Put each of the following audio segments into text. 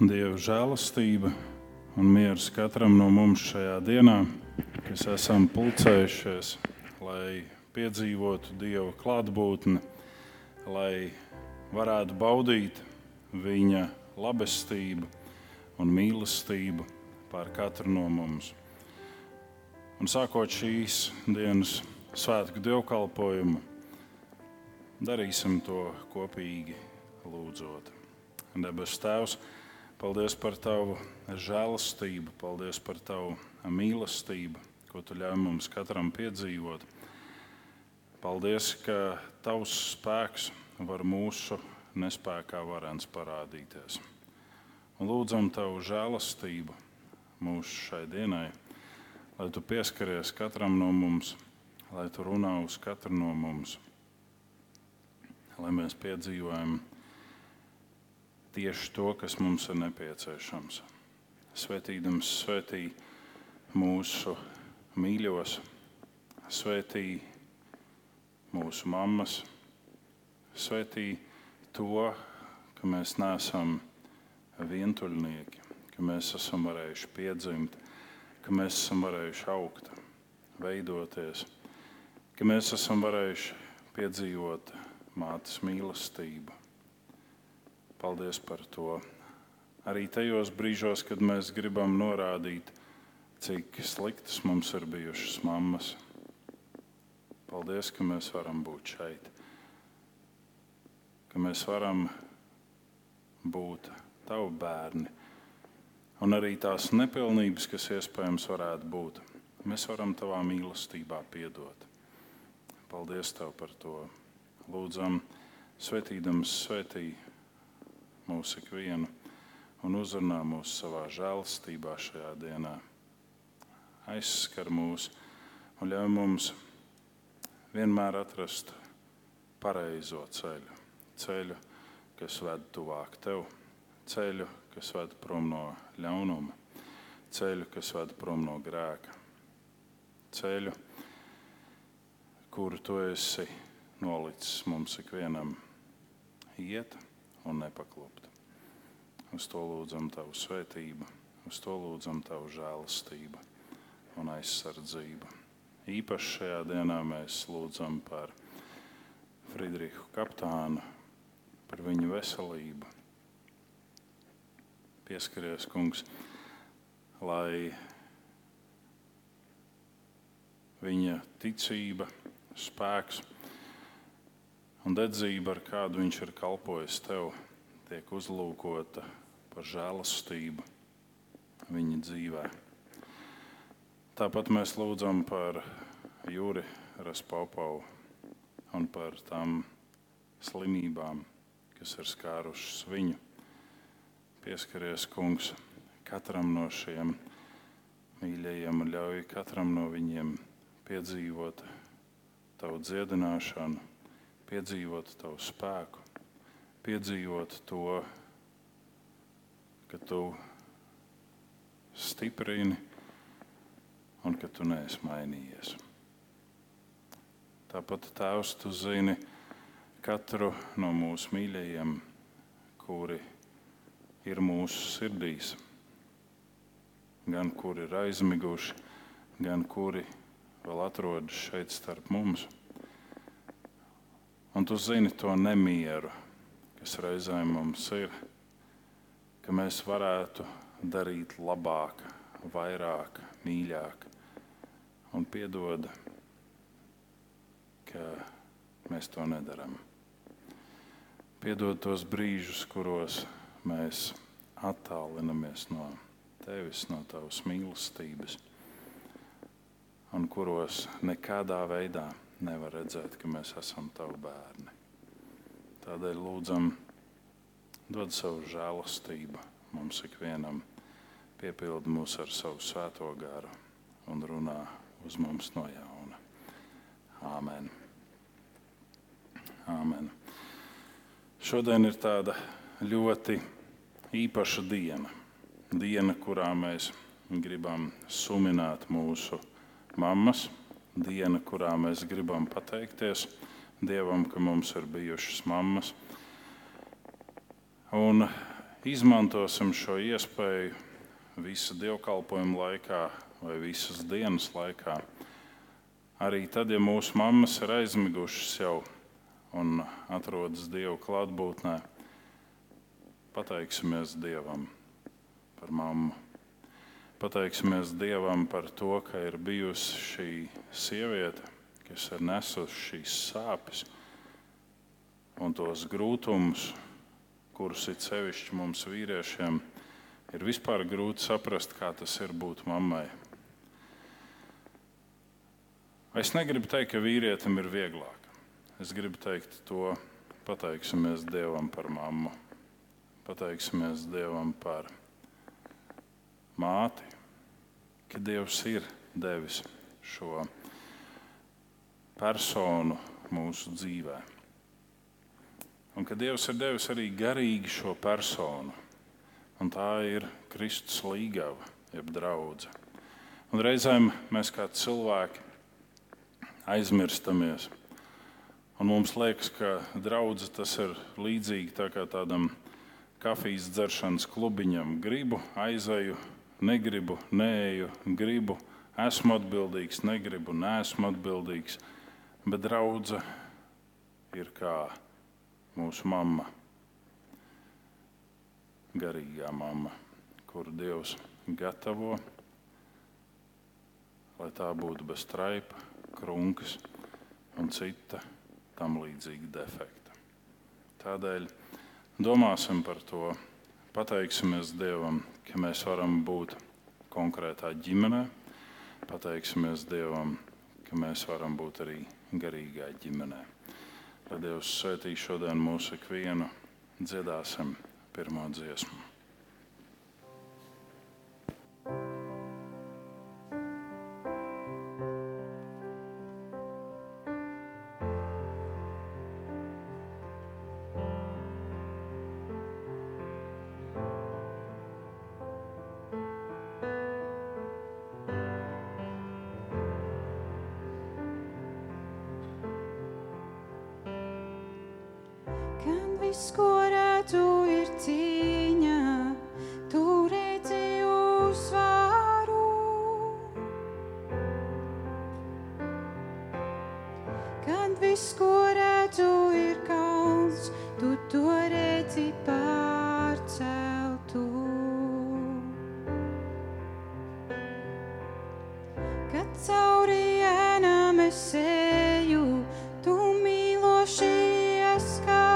Dieva žēlastība un miers katram no mums šajā dienā, kas esam pulcējušies, lai piedzīvotu Dieva klātbūtni, lai varētu baudīt Viņa labestību un mīlestību pār katru no mums. Un sākot šīs dienas svētku dievkalpojumu, darīsim to kopīgi lūdzot. Debes Tēvs, paldies par Tavu žēlastību, paldies par Tavu mīlestību, ko Tu ļauj mums katram piedzīvot. Paldies, ka Tavs spēks var mūsu nespējā varens parādīties. Un lūdzam Tavu žēlastību mūsu šai dienai, lai Tu pieskaries katram no mums, lai Tu runā uz katru no mums, lai mēs piedzīvojam tieši to, kas mums ir nepieciešams. Svētīdams, svētī mūsu mīļos, svētī mūsu mammas, svētī to, ka mēs neesam vientuļnieki, ka mēs esam varējuši piedzimt, ka mēs esam varējuši augt, veidoties, ka mēs esam varējuši piedzīvot mātes mīlestību Paldies par to. Arī tajos brīžos, kad mēs gribam norādīt, cik sliktas mums ir bijušas mammas. Paldies, ka mēs varam būt šeit, ka mēs varam būt tavi bērni. Un arī tās nepilnības, kas iespējams varētu būt, mēs varam tavā mīlestībā piedot. Paldies tev par to. Lūdzam, svetīdams, svētī mūs ikvienu un uzrunā mūs savā žēlastībā šajā dienā. Aizskar mūs un ļauj mums vienmēr atrast pareizo ceļu. Ceļu, kas ved tuvāk tev, ceļu, kas ved prom no ļaunuma, ceļu, kas ved prom no grēka, ceļu, kuru tu esi nolicis mums ikvienam iet un nepaklupt. Uz to lūdzam Tavu svētību, uz to lūdzam Tavu žēlastību un aizsardzību. Īpaši šajā dienā mēs lūdzam par Friedrihu Kaptānu, par viņa veselību. Pieskaries, kungs, lai viņa ticība, spēks un dedzība, ar kādu viņš ir kalpojis tev, tiek uzlūkota par žēlastību viņa dzīvē. Tāpat mēs lūdzam par Jūri Raspaupavu un par tām slimībām, kas ir skārušas viņu. Pieskaries, kungs, katram no šiem mīļajiem un ļauj katram no viņiem piedzīvot tavu dziedināšanu piedzīvot tavu spēku, piedzīvot to, ka tu stiprini un ka tu neesi mainījies. Tāpat Tēvs, tu zini katru no mūsu mīļajiem, kuri ir mūsu sirdīs, gan kuri ir aizmiguši, gan kuri vēl atrodas šeit starp mums. Un tu zini to nemieru, kas reizēm mums ir, ka mēs varētu darīt labāk, vairāk, mīļāk. Un piedod, ka mēs to nedarām. Piedod tos brīžus, kuros mēs attālinamies no tevis, no tavas mīlestības, un kuros nekādā veidā nevar redzēt, ka mēs esam tavi bērni. Tādēļ lūdzam, dod savu žēlastību mums ikvienam, piepild mūs ar savu svēto garu un runā uz mums no jauna. Āmen. Āmen. Šodien ir tāda ļoti īpaša diena. Diena, kurā mēs gribam suminēt mūsu mammas diena, kurā mēs gribam pateikties Dievam, ka mums ir bijušas mammas. Un izmantosim šo iespēju visu dievkalpojumu laikā vai visas dienas laikā. Arī tad, ja mūsu mammas ir aizmigušas jau un atrodas Dieva klātbūtnē, pateiksimies Dievam par mammu. Pateiksimies Dievam par to, ka ir bijusi šī sieviete, kas ir nesusi šīs sāpes un tos grūtumus, kurus ir sevišķi mums vīriešiem, ir vispār grūti saprast, kā tas ir būt mammai. Es negribu teikt, ka vīrietim ir vieglāk. Es gribu teikt to, pateiksimies Dievam par mammu, pateiksimies Dievam par māti, ka Dievs ir devis šo personu mūsu dzīvēm un ka Dievs ir devis arī garīgi šo personu. Un tā ir Kristus līgava, jeb draudzene. Reizēm mēs kā cilvēki aizmirstamies. Un mums liekas, ka draudzene tas ir līdzīgi tā tādam kafijas dzeršanas klubiņam. Gribu, aizeju, negribu, neeju, gribu, esmu atbildīgs, negribu, neesmu atbildīgs. Bet draudzene ir kā mūsu mamma, garīgā mamma, kuru Dievs gatavo, lai tā būtu bez traipa, krunkas un cita tam līdzīga defekta. Tādēļ domāsim par to, pateiksimies Dievam, ka mēs varam būt konkrētā ģimenē, pateiksimies Dievam, ka mēs varam būt arī garīgā ģimenē. Lai Dievs svētī šodien mūsu ikvienu, dziedāsim pirmo dziesmu. es eju, tu mīlošies kā.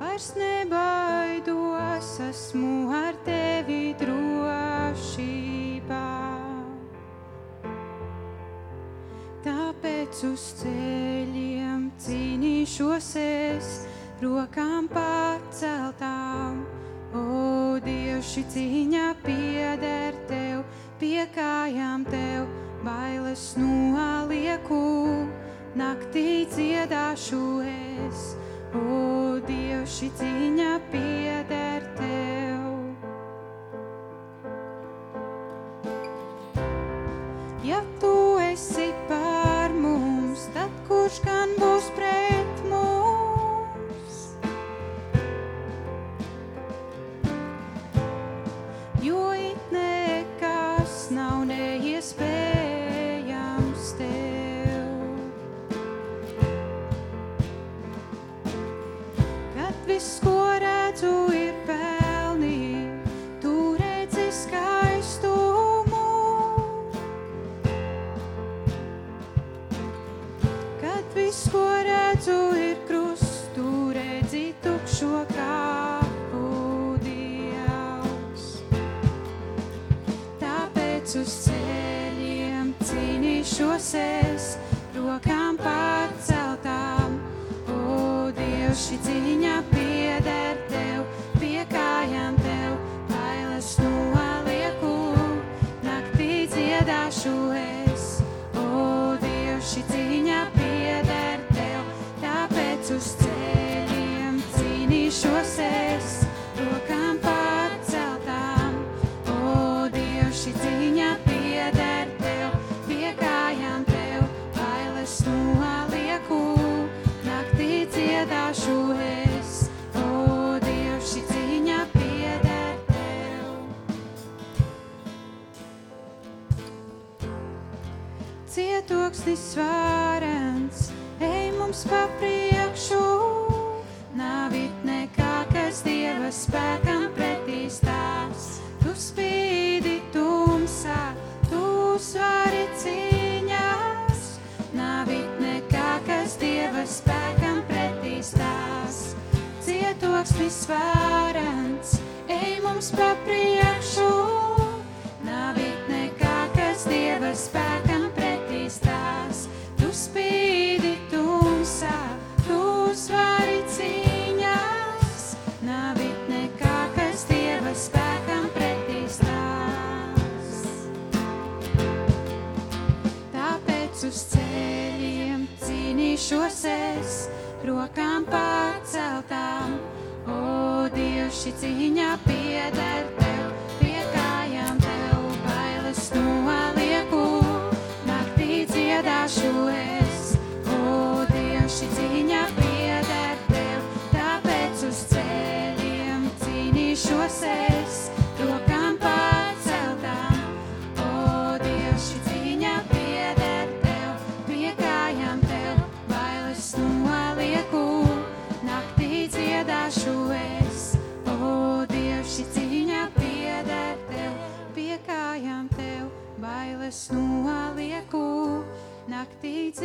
Vairs nebaidos, esmu ar tevi drošībā. Tāpēc uz ceļiem cīnīšos es, rokām paceltām, o Dievs, šī cīņa pie pie kājām tev, bailes nolieku, naktī dziedāšu es, o Dievši ciņa pie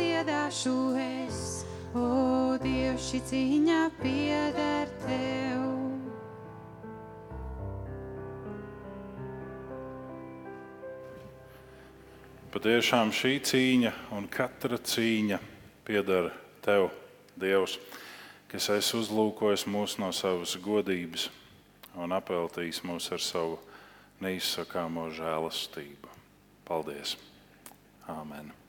dziedāšu es, o, Dievs, šī cīņa pieder tev. Patiešām šī cīņa un katra cīņa pieder tev, Dievs, kas esi uzlūkojis mūs no savas godības un apeltījis mūs ar savu neizsakāmo žēlastību. Paldies! Āmen!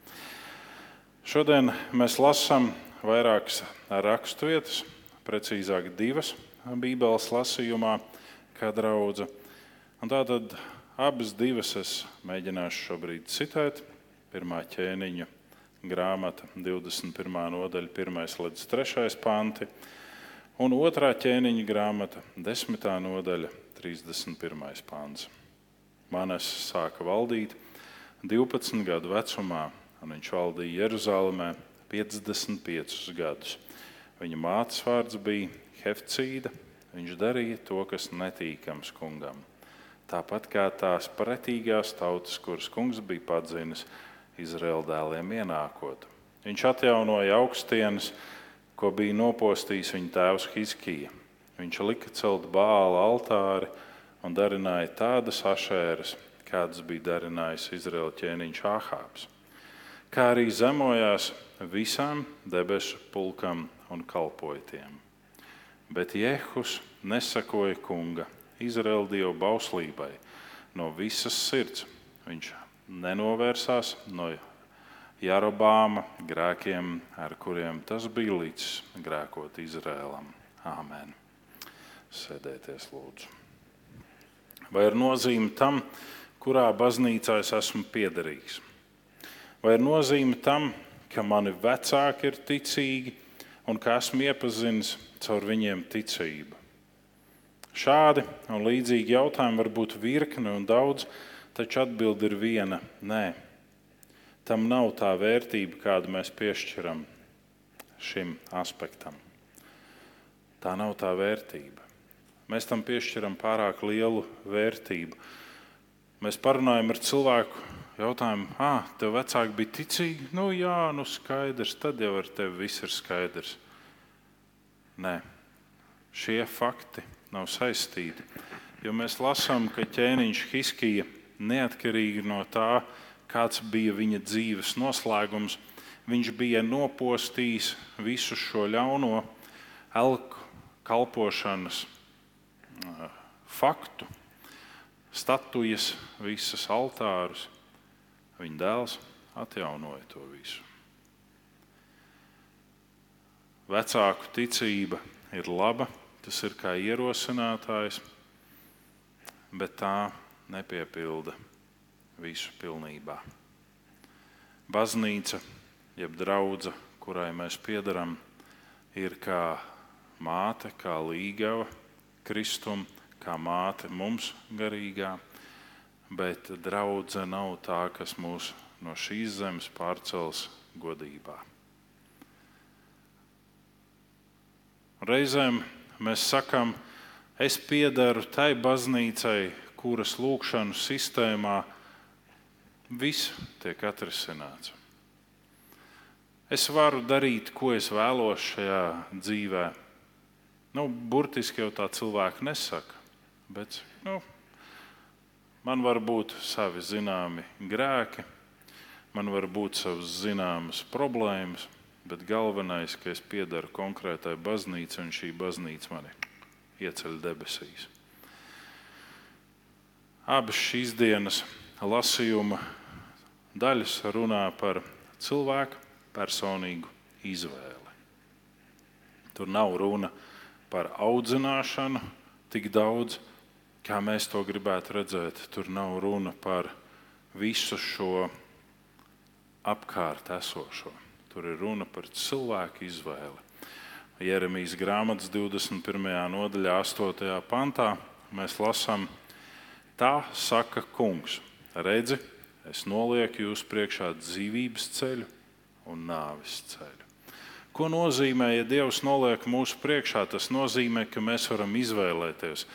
Šodien mēs lasām vairākas raksturvietas, precīzāk divas Bībeles lasījumā, kā draudzene. Tātad abas divas es mēģināšu šobrīd citēt. Pirmā ķēniņa grāmata, 21. nodaļa, 1 līdz 3 panti, un otrā ķēniņa grāmata, 10. nodaļa, 31. pants. Manas sāka valdīt 12 gadu vecumā, un viņš valdīja Jeruzalemē 55 gadus. Viņa mātes vārds bija Hefcīda. Viņš darīja to, kas netīkams kungam. Tāpat kā tās pretīgās tautas, kuras kungs bija padzinis Izraēla dēliem ienākot. Viņš atjaunoja augstienes, ko bija nopostījis viņa tēvs Hiskija. Viņš lika celt bāla altāri un darināja tādas ašēras, kādas bija darinājis Izraēla ķēniņš Ahābs. Kā arī zemojās visām debesu pulkam un kalpoja tiem. Bet Jehus nesakoja kunga, Izraēla dievu bauslībai no visas sirds. Viņš nenovērsās no Jarobāma grēkiem, ar kuriem tas bija līdz grēkot Izrēlam. Āmen. Sēdieties, lūdzu. Vai ir nozīme tam, kurā baznīcā es esmu piederīgs? Vai ir nozīme tam, ka mani vecāki ir ticīgi un ka esmu iepazinis caur viņiem ticību? Šādi un līdzīgi jautājumi var būt virkne un daudz, taču atbilde ir viena - nē. Tam nav tā vērtība, kādu mēs piešķiram šim aspektam. Tā nav tā vērtība. Mēs tam piešķiram pārāk lielu vērtību. Mēs parunājam ar cilvēku, jautājam, ah, tev vecāki bija ticīgi? Nu, jā, nu skaidrs, tad jau ar tevi viss ir skaidrs. Nē, šie fakti nav saistīti. Jo mēs lasām, ka ķēniņš Hiskija neatkarīgi no tā, kāds bija viņa dzīves noslēgums, viņš bija nopostījis visu šo ļauno elku kalpošanas faktu, statujas, visas altārus. Viņa dēls atjaunoja to visu. Vecāku ticība ir laba, tas ir kā ierosinātājs, bet tā nepiepilda visu pilnībā. Baznīca, jeb draudzene, kurai mēs piedaram, ir kā māte, kā līgava Kristum, kā māte mums garīgā, bet draudzene nav tā, kas mūs no šīs zemes pārcels godībā. Reizēm mēs sakām, es piedaru tai baznīcai, kuras lūkšanu sistēmā viss tiek atrisināts. Es varu darīt, ko es vēlos šajā dzīvē. Nu, burtiski jau tā cilvēka nesaka, bet nu, man var būt savi zināmi grēki, man var būt savas zināmas problēmas, bet galvenais, ka es piedaru konkrētai baznīcai, un šī baznīca mani ieceļ debesīs. Abas šīs dienas lasījuma daļas runā par cilvēku personīgu izvēli. Tur nav runa par audzināšanu tik daudz, kā mēs to gribētu redzēt. Tur nav runa par visu šo apkārt esošo. Tur ir runa par cilvēku izvēli. Jeremijas grāmatas 21. nodaļā, 8. pantā mēs lasām, tā saka kungs. Redzi, es nolieku jūs priekšā dzīvības ceļu un nāves ceļu. Ko nozīmē, ja Dievs noliek mūsu priekšā? Tas nozīmē, ka mēs varam izvēlēties.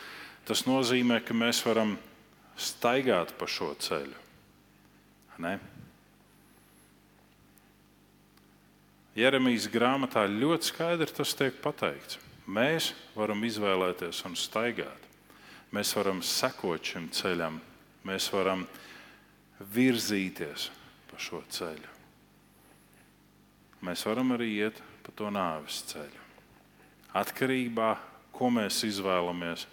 Tas nozīmē, ka mēs varam staigāt pa šo ceļu. Ne? Jeremijas grāmatā ļoti skaidri tas tiek pateikts. Mēs varam izvēlēties un staigāt. Mēs varam sekot šim ceļam, mēs varam virzīties pa šo ceļu. Mēs varam arī iet pa to nāves ceļu. Atkarībā no tā, ko mēs izvēlamies,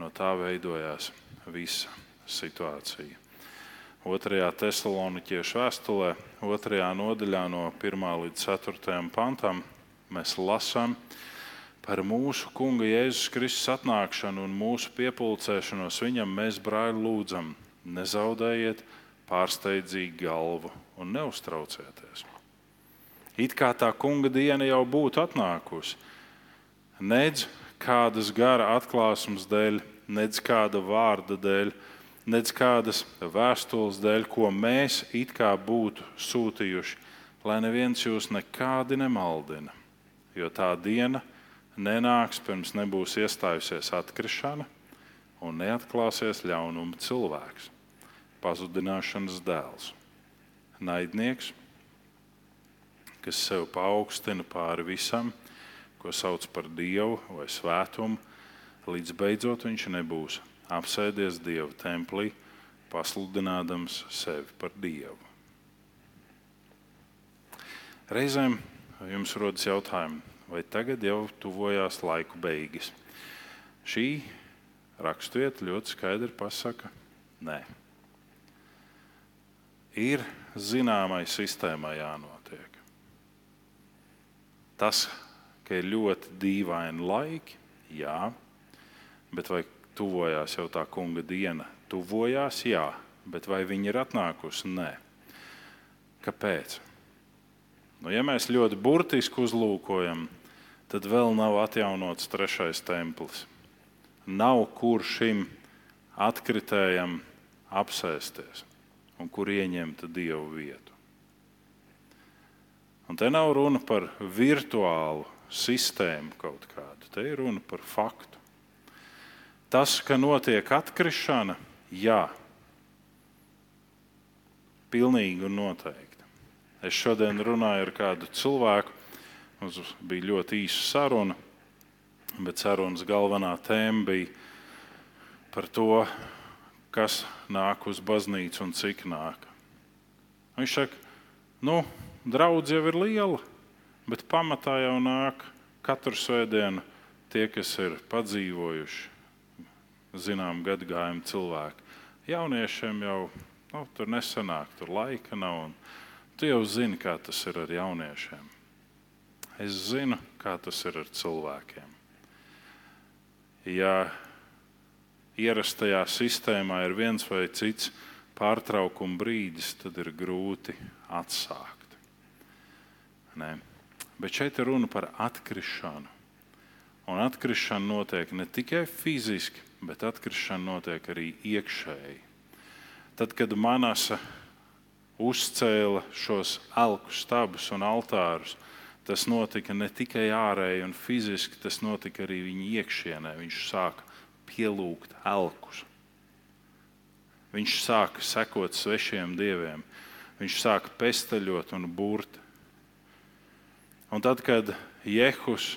no tā veidojās visa situācija. 2. Thessaloniķiešu vēstulē, 2. nodaļā, no 1 līdz 4 pantam, mēs lasām par mūsu Kunga Jēzus Kristus atnākšanu un mūsu piepildīšanos viņam. Mēs, brāļi, lūdzam, nezaudējiet pārsteidzīgi galvu un neuztraucieties. It kā tā kunga diena jau būtu atnākusi. Nedz kādas gara atklāsmes dēļ, nedz kāda vārda dēļ, nedz kādas vēstules dēļ, ko mēs it kā būtu sūtījuši, lai neviens jūs nekādi nemaldina. Jo tā diena nenāks, pirms nebūs iestājusies atkrišana un neatklāsies ļaunuma cilvēks, pazudināšanas dēls, naidnieks, kas sev paaugstina pāri visam, ko sauc par dievu vai svētumu, līdz beidzot viņš nebūs apsēdies Dieva templī, pasludinādams sevi par Dievu. Reizēm jums rodas jautājumi, vai tagad jau tuvojās laiku beigas? Šī raksturvieta ļoti skaidri pasaka, nē. Ir zināmai sistēmai jānotiek. Tas, ka ir ļoti dīvaini laiki, jā, bet vai tuvojās jau tā kunga diena. Tuvojās, jā, bet vai viņi ir atnākusi? Nē. Kāpēc? Nu, ja mēs ļoti burtiski uzlūkojam, tad vēl nav atjaunots trešais templis. Nav kur šim atkritējam apsēsties un kur ieņemt dievu vietu. Un te nav runa par virtuālu sistēmu kaut kādu, te ir runa par faktu. Tas, ka notiek atkrišana, jā, pilnīgi un noteikti. Es šodien runāju ar kādu cilvēku, mums bija ļoti īsa saruna, bet sarunas galvenā tēma bija par to, kas nāk uz baznīcu un cik nāk. Viņš saka, nu, draudz jau ir liela, bet pamatā jau nāk katru svētdienu tie, kas ir padzīvojuši, zinām gadagājumu cilvēki. Jauniešiem jau nu, tur nesanāk, tur laika nav. Tu jau zini, kā tas ir ar jauniešiem. Es zinu, kā tas ir ar cilvēkiem. Ja ierastajā sistēmā ir viens vai cits pārtraukuma brīdis, tad ir grūti atsākt. Nē. Bet šeit ir runa par atkrišanu. Un atkrišana notiek ne tikai fiziski, bet atkrišana notiek arī iekšēji. Tad, kad manasa uzcēla šos elku stabus un altārus, tas notika ne tikai ārēji un fiziski, tas notika arī viņa iekšienē. Viņš sāka pielūgt elkus. Viņš sāka sekot svešiem dieviem, viņš sāka pesteļot un burti. Un tad, kad Jehus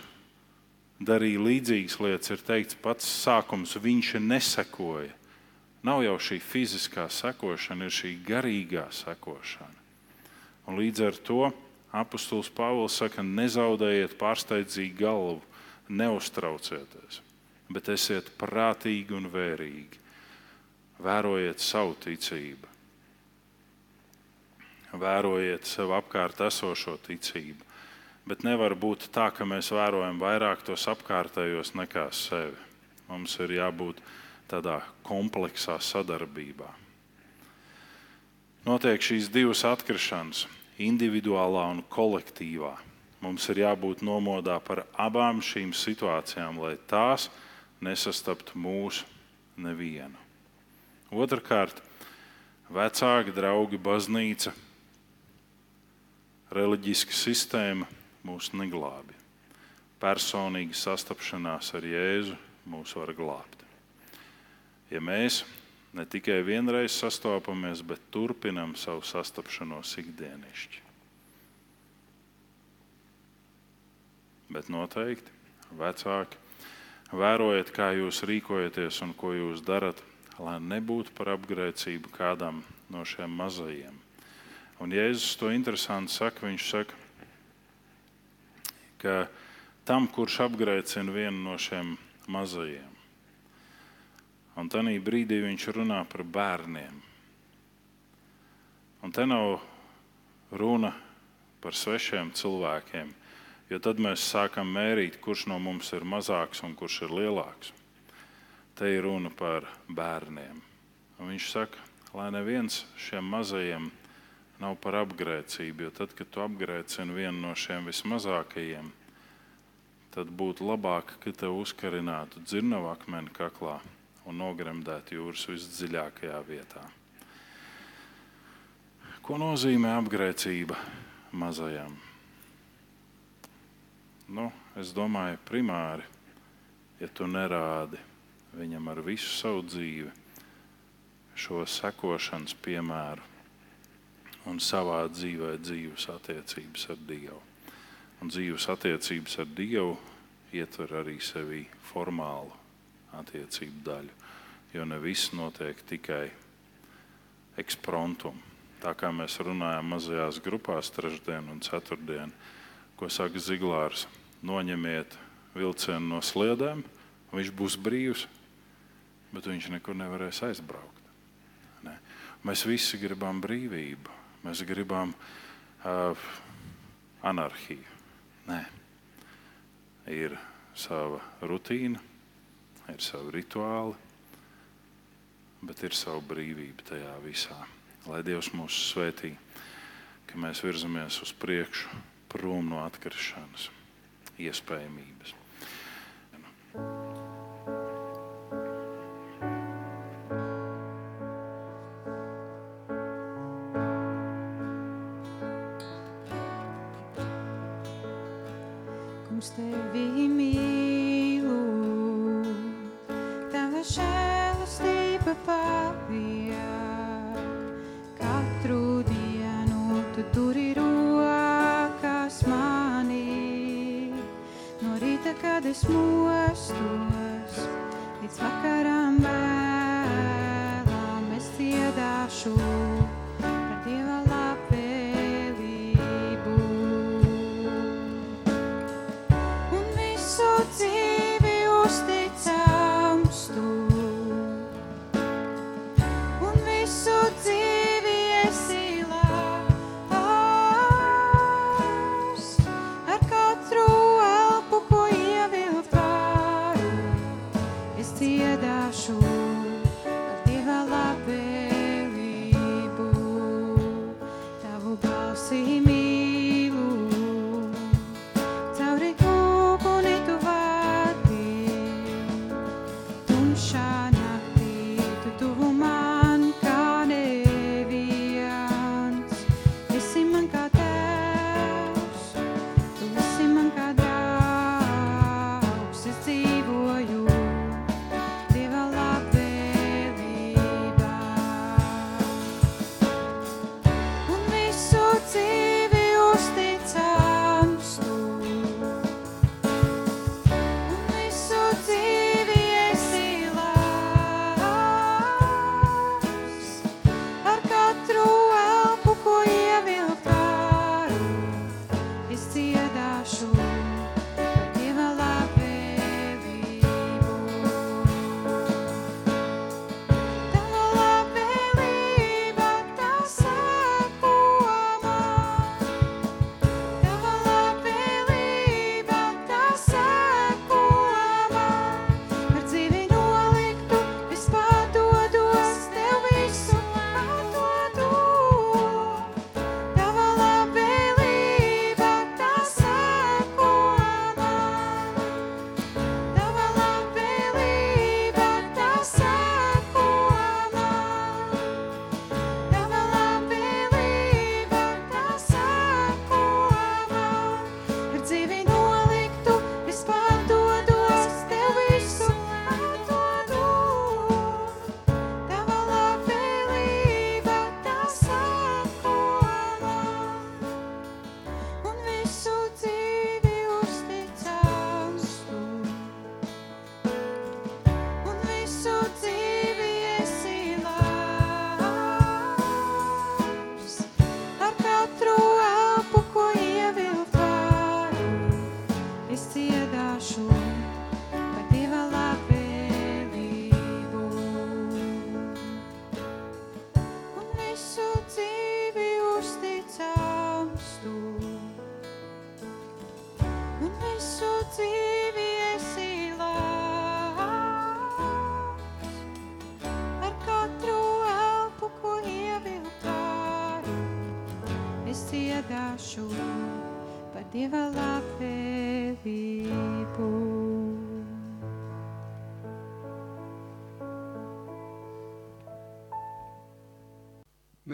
darīja līdzīgas lietas, ir teikts, pats sākums viņš nesekoja. Nav jau šī fiziskā sekošana, ir šī garīgā sekošana. Un līdz ar to apustulis Pāvils saka, nezaudējiet pārsteidzīgi galvu, neuztraucieties, bet esiet prātīgi un vērīgi. Vērojiet savu ticību, vērojiet sev apkārt esošo ticību. Bet nevar būt tā, ka mēs vērojam vairāk tos apkārtējos nekā sevi. Mums ir jābūt tādā kompleksā sadarbībā. Notiek šīs divas atkrišanas, individuālā un kolektīvā. Mums ir jābūt nomodā par abām šīm situācijām, lai tās nesastaptu mūsu nevienu. Otrakārt, vecāki, draugi, baznīca, reliģiska sistēma mūs neglābi. Personīga sastapšanās ar Jēzu mūs var glābt. Ja mēs ne tikai vienreiz sastopamies, bet turpinam savu sastapšanos ikdienišķi. Bet noteikti vecāki, vērojiet, kā jūs rīkojaties un ko jūs darat, lai nebūtu par apgrēcību kādam no šiem mazajiem. Un Jēzus to interesanti saka. Viņš saka, ka tam, kurš apgrēcina vienu no šiem mazajiem, un tajā brīdī viņš runā par bērniem. Un te nav runa par svešiem cilvēkiem, jo tad mēs sākam mērīt, kurš no mums ir mazāks un kurš ir lielāks. Te ir runa par bērniem. Un viņš saka, lai neviens šiem mazajiem nav par apgrēcību, jo tad, kad tu apgrēcini vienu no šiem vismazākajiem, tad būtu labāk, ka te uzkarinātu dzirnavu akmeni kaklā un nogremdētu jūras visdziļākajā vietā. Ko nozīmē apgrēcība mazajam? Nu, es domāju, primāri, ja tu nerādi viņam ar visu savu dzīvi šo sekošanas piemēru un savā dzīvē dzīves attiecības ar Dievu. Un dzīves attiecības ar Dievu ietver arī sevi formālu attiecību daļu, jo ne viss notiek tikai ekspromptum. Tā kā mēs runājām mazajās grupās, trešdien un ceturtdien, ko saka Ziglārs, noņemiet vilcienu no sliedēm, viņš būs brīvs, bet viņš nekur nevarēs aizbraukt. Ne? Mēs visi gribam brīvību, mēs gribam uh, anarhiju. Nē, ir sava rutīna, ir savi rituāli, bet ir sava brīvība tajā visā. Lai Dievs mūs svētī, ka mēs virzamies uz priekšu, prom no atkrišanas iespējamības. Kungs,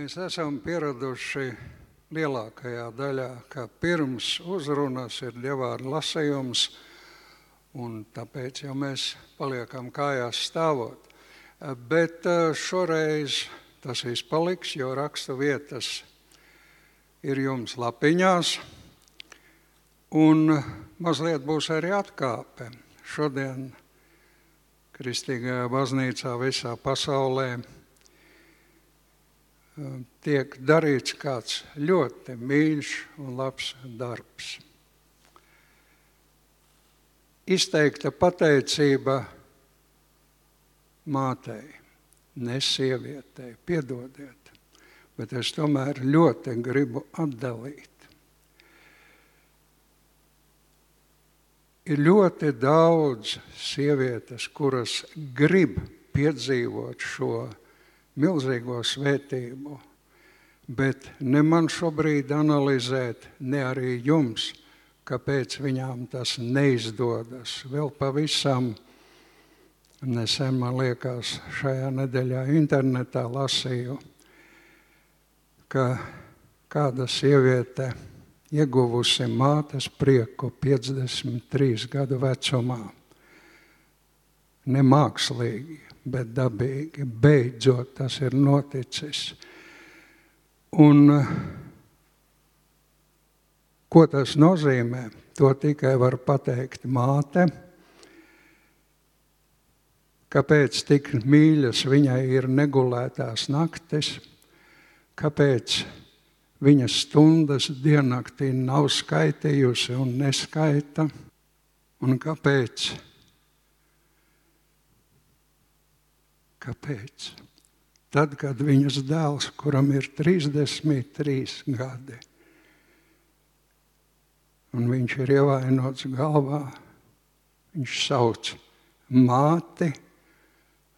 Mēs esam pieraduši lielākajā daļā, ka pirms uzrunas ir dievvvārdu lasījums, un tāpēc jau mēs paliekam kājās stāvot. Bet eh, šoreiz tas viss paliks, jo raksta vietas ir jums lapiņās, un mazliet būs arī atkāpe. Šodien Kristīgajā baznīcā visā pasaulē tiek darīts kāds ļoti mīļš un labs darbs. Izteikta pateicība mātei, ne sievietei, piedodiet, bet es tomēr ļoti gribu atdalīt. Ir ļoti daudz sievietes, kuras grib piedzīvot šo milzīgo svētību. Bet ne man šobrīd analizēt, ne arī jums, kāpēc viņām tas neizdodas. Vēl pavisam nesen, man liekas, šajā nedēļā internetā lasīju, ka kāda sieviete ieguvusi mātes prieku 53 gadu vecumā, nemākslīgi bet dabīgi. Beidzot tas ir noticis. Un, ko tas nozīmē? To tikai var pateikt māte. Kāpēc tik mīļas viņai ir negulētās naktis? Kāpēc viņas stundas diennaktī nav skaitījusi un neskaita? Un kāpēc? Kāpēc? Tad, kad viņas dēls, kuram ir 33 gadi, un viņš ir ievainots galvā, viņš sauc māti,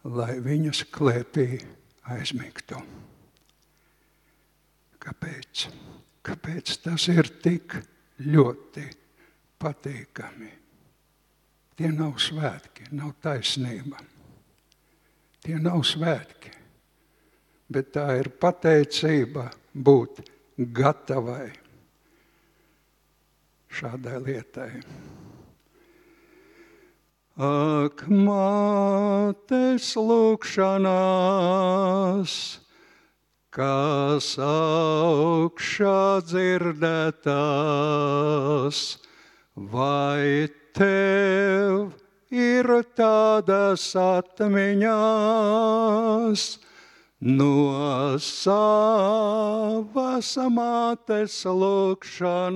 lai viņas klēpī aizmigtu. Kāpēc? Kāpēc tas ir tik ļoti patīkami? Tie nav svētki, nav taisnība. Tie nav svētki, bet tā ir pateicība būt gatavai šādai lietai. Ak, mātes lūkšanās, kas augšā dzirdētās, vai tev ir tādas atmiņās no savas mātes lūkšanās.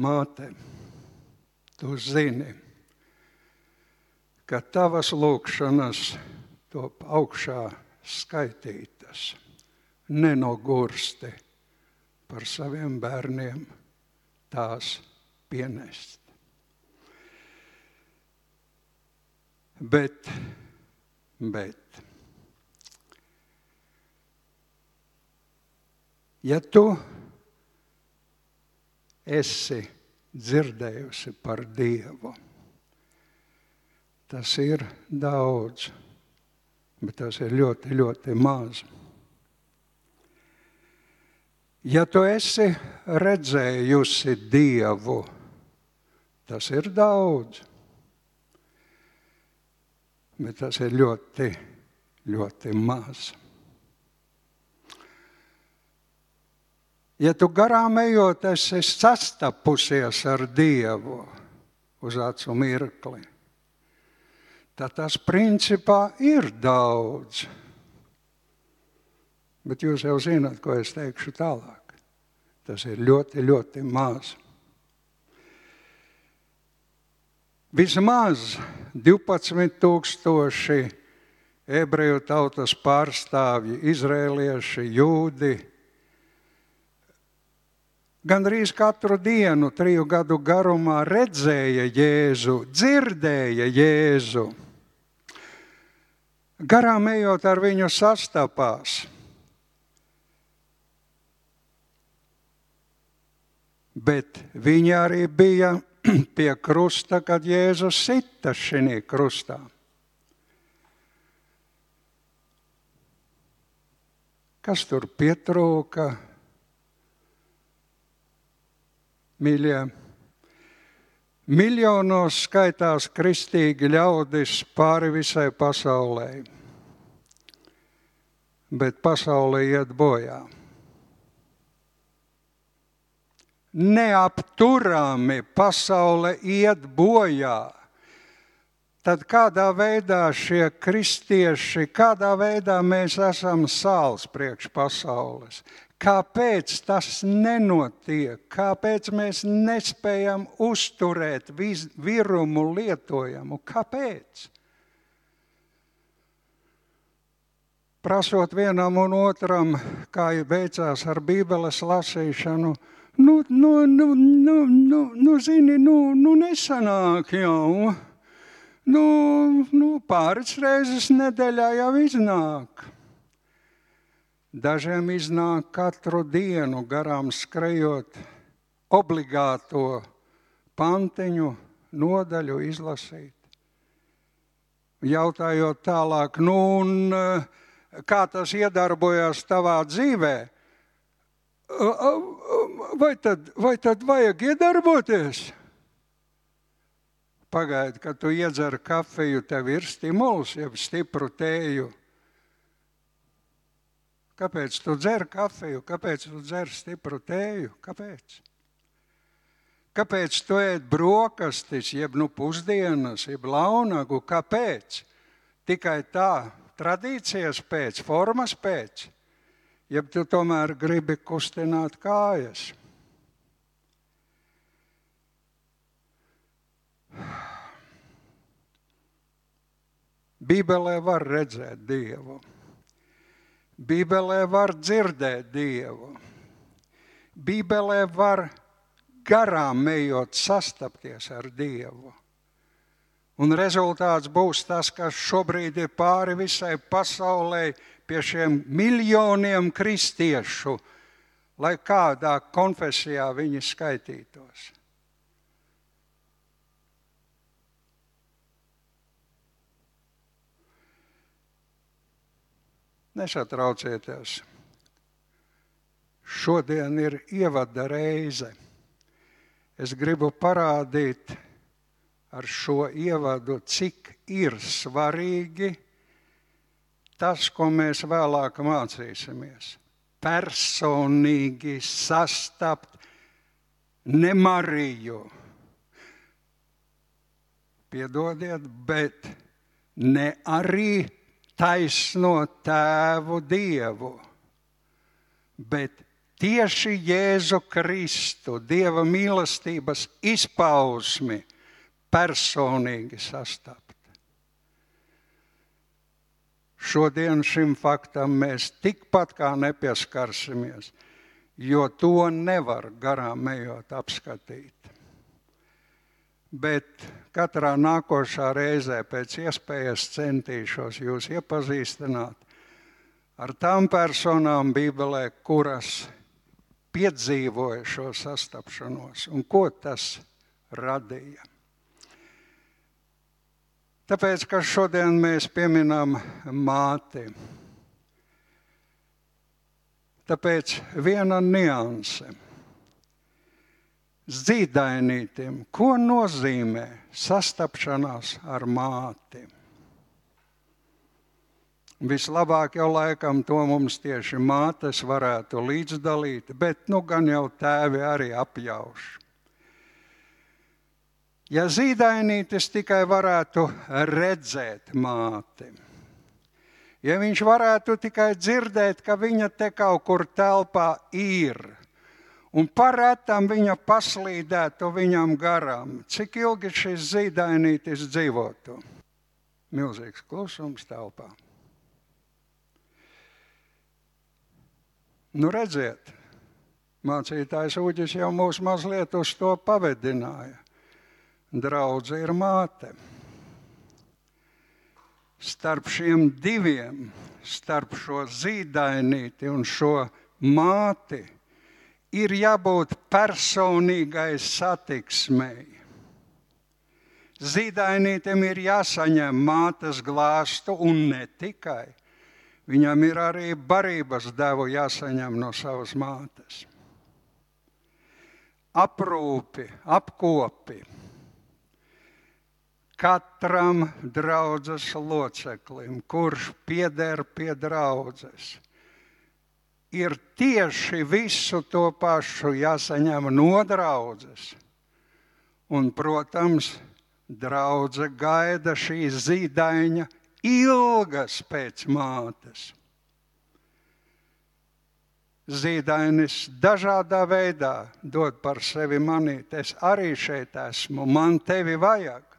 Māte, tu zini, ka tavas lūkšanas top augšā skaitītas, nenogursti par saviem bērniem tās pienest. Bet, bet, ja tu esi dzirdējusi par Dievu, tas ir daudz, bet tas ir ļoti, ļoti maz. Ja tu esi redzējusi Dievu, tas ir daudz, bet tas ir ļoti, ļoti maz. Ja tu garām ejot, esi sastapusies ar Dievu uz acu mirkli, tad tas principā ir daudz. Bet jūs jau zināt, ko es teikšu tālāk. Tas ir ļoti, ļoti maz. Vismaz 12,000 ebreju tautas pārstāvji, izrēlieši, jūdi. Gan arī katru dienu, triju gadu garumā, redzēja Jēzu, dzirdēja Jēzu. Garām ejot ar viņu sastapās bet viņi arī bija pie krusta, kad Jēzus sita šī krustā. Kas tur pietrūka? Mīļie, miljonos skaitās kristīgi ļaudis pāri visai pasaulē, bet pasaulē iet bojā. Neapturami pasaule iet bojā tad kādā veidā šie kristieši, kādā veidā mēs esam sāls priekš pasaules? Kāpēc tas nenotiek? Kāpēc mēs nespējam uzturēt virumu lietojamu? Kāpēc? Prasot vienam un otram, kā veicās ar Bībeles lasīšanu, nu, nu, nu, nu, nu, nu zini, nu, nu nesanāk jau. Nu, nu, pāris reizes nedēļā jau iznāk. Dažiem iznāk katru dienu garām skrejot obligāto pantiņu nodaļu izlasīt. Jautājot tālāk, nu, un, kā tas iedarbojas tavā dzīvē, vai tad, vai tad vajag iedarboties? Pagaidi, kad tu iedzer kafiju, tev ir stimuls, jeb stipru tēju. Kāpēc tu dzer kafiju? Kāpēc tu dzer stipru tēju? Kāpēc? Kāpēc tu ēd brokastis, jeb nu pusdienas, jeb launagu? Kāpēc? Tikai tā, tradīcijas pēc, formas pēc, jeb tu tomēr gribi kustināt kājas. Bībelē var redzēt Dievu. Bībelē var dzirdēt Dievu. Bībelē var garām ejot, sastapties ar Dievu. Un rezultāts būs tas, kas šobrīd ir pāri visai pasaulē, pie šiem miljoniem kristiešu, lai kādā konfesijā viņi skaitītos. Nesatraucieties. Šodien ir ievada reize. Es gribu parādīt ar šo ievadu, cik ir svarīgi tas, ko mēs vēlāk mācīsimies. Personīgi sastapt ne Mariju, piedodiet, bet ne arī taisno tēvu dievu, bet tieši Jēzu Kristu, Dieva mīlestības izpausmi personīgi sastapt. Šodien šim faktam mēs tikpat kā nepieskarsimies, jo to nevar garām ejot apskatīt bet katrā nākošā reizē pēc iespējas centīšos jūs iepazīstināt ar tām personām Bībelē, kuras piedzīvoja šo sastapšanos un ko tas radīja. Tāpēc, ka šodien mēs pieminam māti, tāpēc viena nianse zīdainītiem, ko nozīmē sastapšanās ar māti. Vislabāk jau laikam to mums tieši mātes varētu līdzdalīt, bet nu gan jau tēvi arī apjauš. Ja zīdainītis tikai varētu redzēt māti, ja viņš varētu tikai dzirdēt, ka viņa te kaut kur telpā ir, un parētam viņa paslīdētu viņam garām. Cik ilgi šis zīdainītis dzīvotu? Milzīgs klusums telpā. Nu, redziet, mācītājs Uģis jau mūs mazliet uz to pavedināja. Draudze ir māte. Starp šiem diviem, starp šo zīdainīti un šo māti, ir jābūt personīgai satiksmei. Zīdainītam ir jāsaņem mātes glāstu un ne tikai. Viņam ir arī barības devu jāsaņem no savas mātes. Aprūpi, apkopi katram draudzes loceklim, kurš pieder pie draudzes ir tieši visu to pašu jāsaņem no draudzes. Un, protams, draudzene gaida šī zīdaiņa ilgas pēc mātes. Zīdainis dažādā veidā dod par sevi manīt. Es arī šeit esmu, man tevi vajag.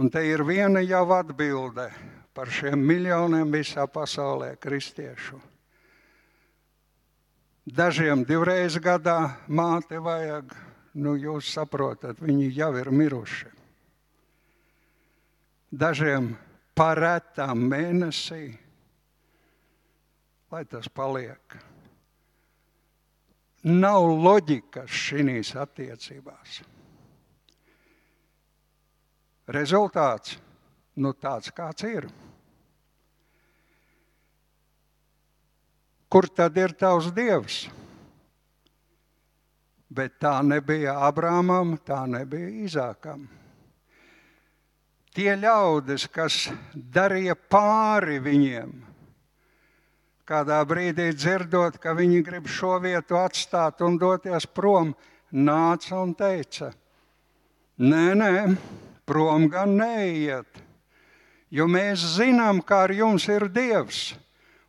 Un te ir viena jau atbilde par šiem miljoniem visā pasaulē kristiešu. Dažiem divreiz gadā māte vajag, nu jūs saprotat, viņi jau ir miruši. Dažiem parētām mēnesī, lai tas paliek. Nav loģikas šīs attiecībās. Rezultāts nu, tāds, kāds ir. Kur tad ir tavs dievs? Bet tā nebija Abrāmam, tā nebija Izākam. Tie ļaudis, kas darīja pāri viņiem, kādā brīdī dzirdot, ka viņi grib šo vietu atstāt un doties prom, nāca un teica: Nē, nē, prom gan neiet, jo mēs zinām, kā ar jums ir Dievs.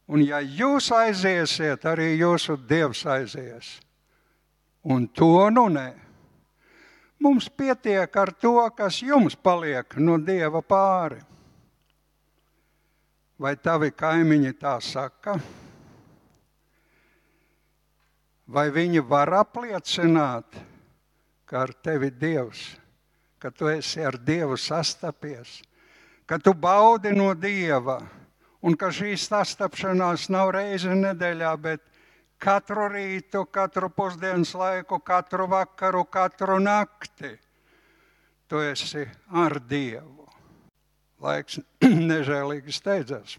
Un ja jūs aiziesiet, arī jūsu Dievs aizies. Un to nu nē. Mums pietiek ar to, kas jums paliek no Dieva pāri. Vai tavi kaimiņi tā saka? Vai viņi var apliecināt, ka ar tevi Dievs ka tu esi ar Dievu sastapies, ka tu baudi no Dieva un ka šī sastapšanās nav reize nedēļā, bet katru rītu, katru pusdienas laiku, katru vakaru, katru nakti. Tu esi ar Dievu. Laiks nežēlīgi steidzas.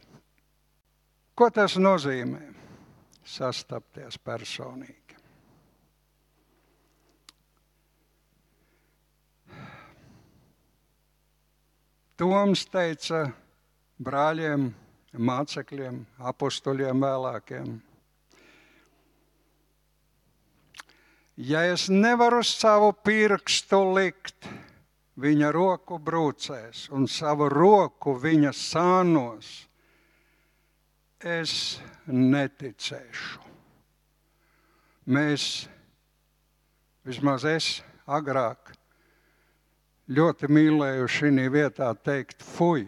Ko tas nozīmē? Sastapties personīgi. Toms teica brāļiem, mācekļiem, apstuļiem vēlākiem. Ja es nevaru savu pirkstu likt viņa roku brūcēs un savu roku viņa sānos, es neticēšu. Mēs, vismaz es agrāk, ļoti mīlēju šī vietā teikt, fuj,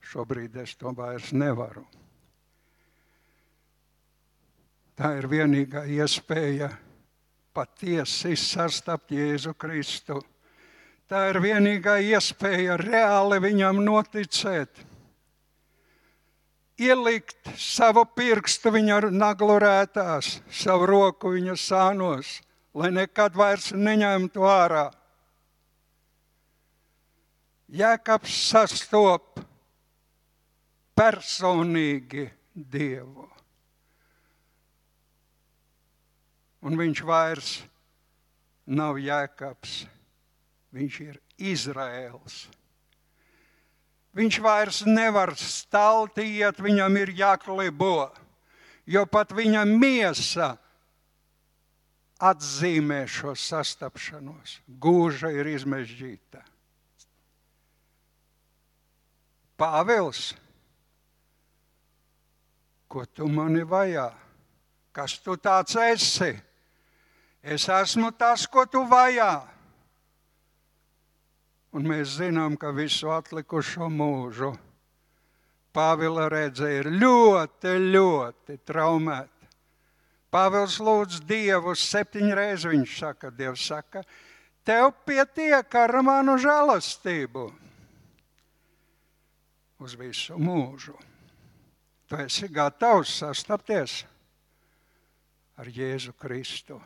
šobrīd es to vairs nevaru. Tā ir vienīgā iespēja patiesi sastapt Jēzu Kristu. Tā ir vienīgā iespēja reāli viņam noticēt. Ielikt savu pirkstu viņa naglurētās, savu roku viņa sānos, lai nekad vairs neņemtu ārā. Jēkabs sastop personīgi Dievu. Un viņš vairs nav Jēkabs, viņš ir Izraēls. Viņš vairs nevar staltīt, viņam ir jāklibo, jo pat viņa miesa atzīmē šo sastapšanos. Gūža ir izmežģīta. Pāvils, ko tu mani vajā? Kas tu tāds esi? Es esmu tas, ko tu vajā. Un mēs zinām, ka visu atlikušo mūžu Pāvila redzē ir ļoti, ļoti traumēta. Pāvils lūdz Dievu septiņreiz. Viņš saka, Dievs saka, tev pietiek ar manu žēlastību uz visu mūžu. Tu esi gatavs sastapties. ar Jēzu Kristu.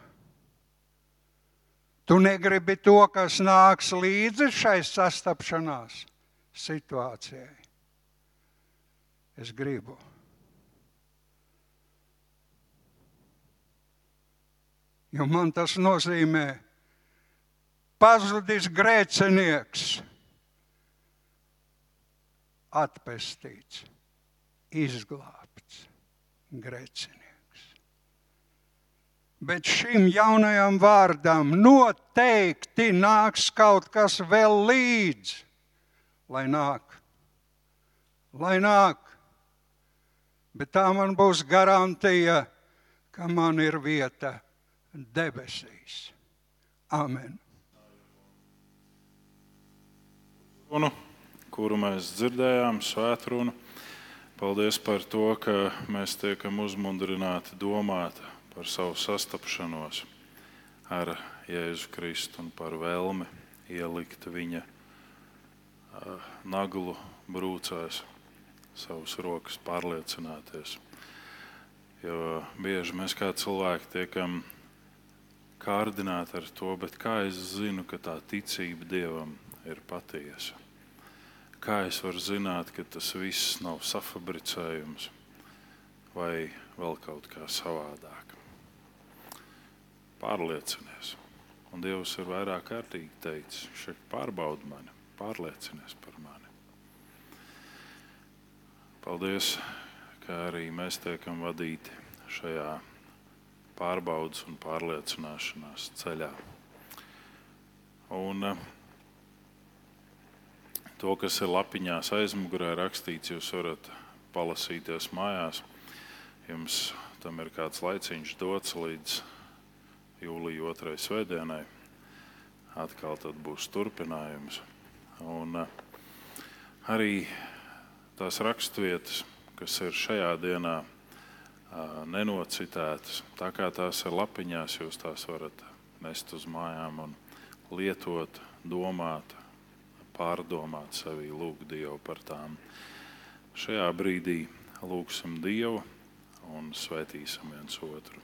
Tu negribi to, kas nāks līdzi šai sastapšanās situācijai. Es gribu. Jo man tas nozīmē, pazudis grēcinieks, atpestīts, izglābts grēcinieks. Bet šim jaunajam vārdam noteikti nāks kaut kas vēl līdzi, lai nāk. Lai nāk. Bet tā man būs garantija, ka man ir vieta debesīs. Amen. Runu, kuru mēs dzirdējām, svētrunu. Paldies par to, ka mēs tiekam uzmundrināti domāt par savu sastapšanos ar Jēzu Kristu un par vēlmi ielikt viņa naglu brūcēs, savus rokas pārliecināties. Jo bieži mēs kā cilvēki tiekam kārdināti ar to, bet kā es zinu, ka tā ticība Dievam ir patiesa? Kā es varu zināt, ka tas viss nav safabricējums vai vēl kaut kā savādāk? pārliecinies. Un Dievs ir vairāk kārtīgi teicis, šeit pārbaudi mani, pārliecinies par mani. Paldies, ka arī mēs tiekam vadīti šajā pārbaudas un pārliecināšanās ceļā. Un eh, to, kas ir lapiņās aizmugurē rakstīts, jūs varat palasīties mājās. Jums tam ir kāds laiciņš dots līdz jūlija otrai svētdienai. Atkal būs turpinājums. Un eh, arī tās raksturvietas, kas ir šajā dienā eh, nenocitētas, tā kā tās ir lapiņās, jūs tās varat nest uz mājām un lietot, domāt, pārdomāt sevi, lūgt Dievu par tām. Šajā brīdī lūgsim Dievu un svētīsim viens otru.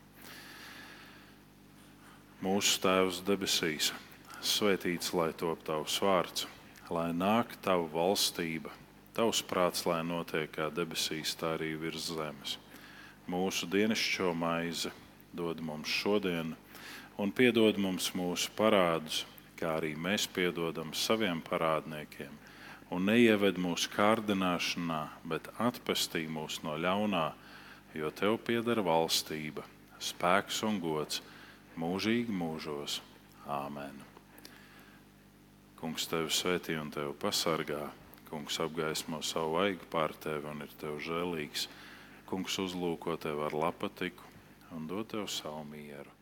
Mūsu Tēvs debesīs, svētīts lai top tavs vārds, lai nāk tava valstība, tavs prāts, lai notiek kā debesīs, tā arī virs zemes. Mūsu dienascho maizi dod mums šodien, un piedod mums mūsu parādus, kā arī mēs piedodam saviem parādniekiem. Un neieved mūsu kārdināšanā, bet atpestī mūs no ļaunā, jo tev pieder valstība, spēks un gods mūžīgi mūžos. Āmen. Kungs tevi svētī un tevi pasargā. Kungs apgaismo savu vaigu pār tevi un ir tev žēlīgs. Kungs uzlūko tevi ar lapatiku un dod tev savu mieru.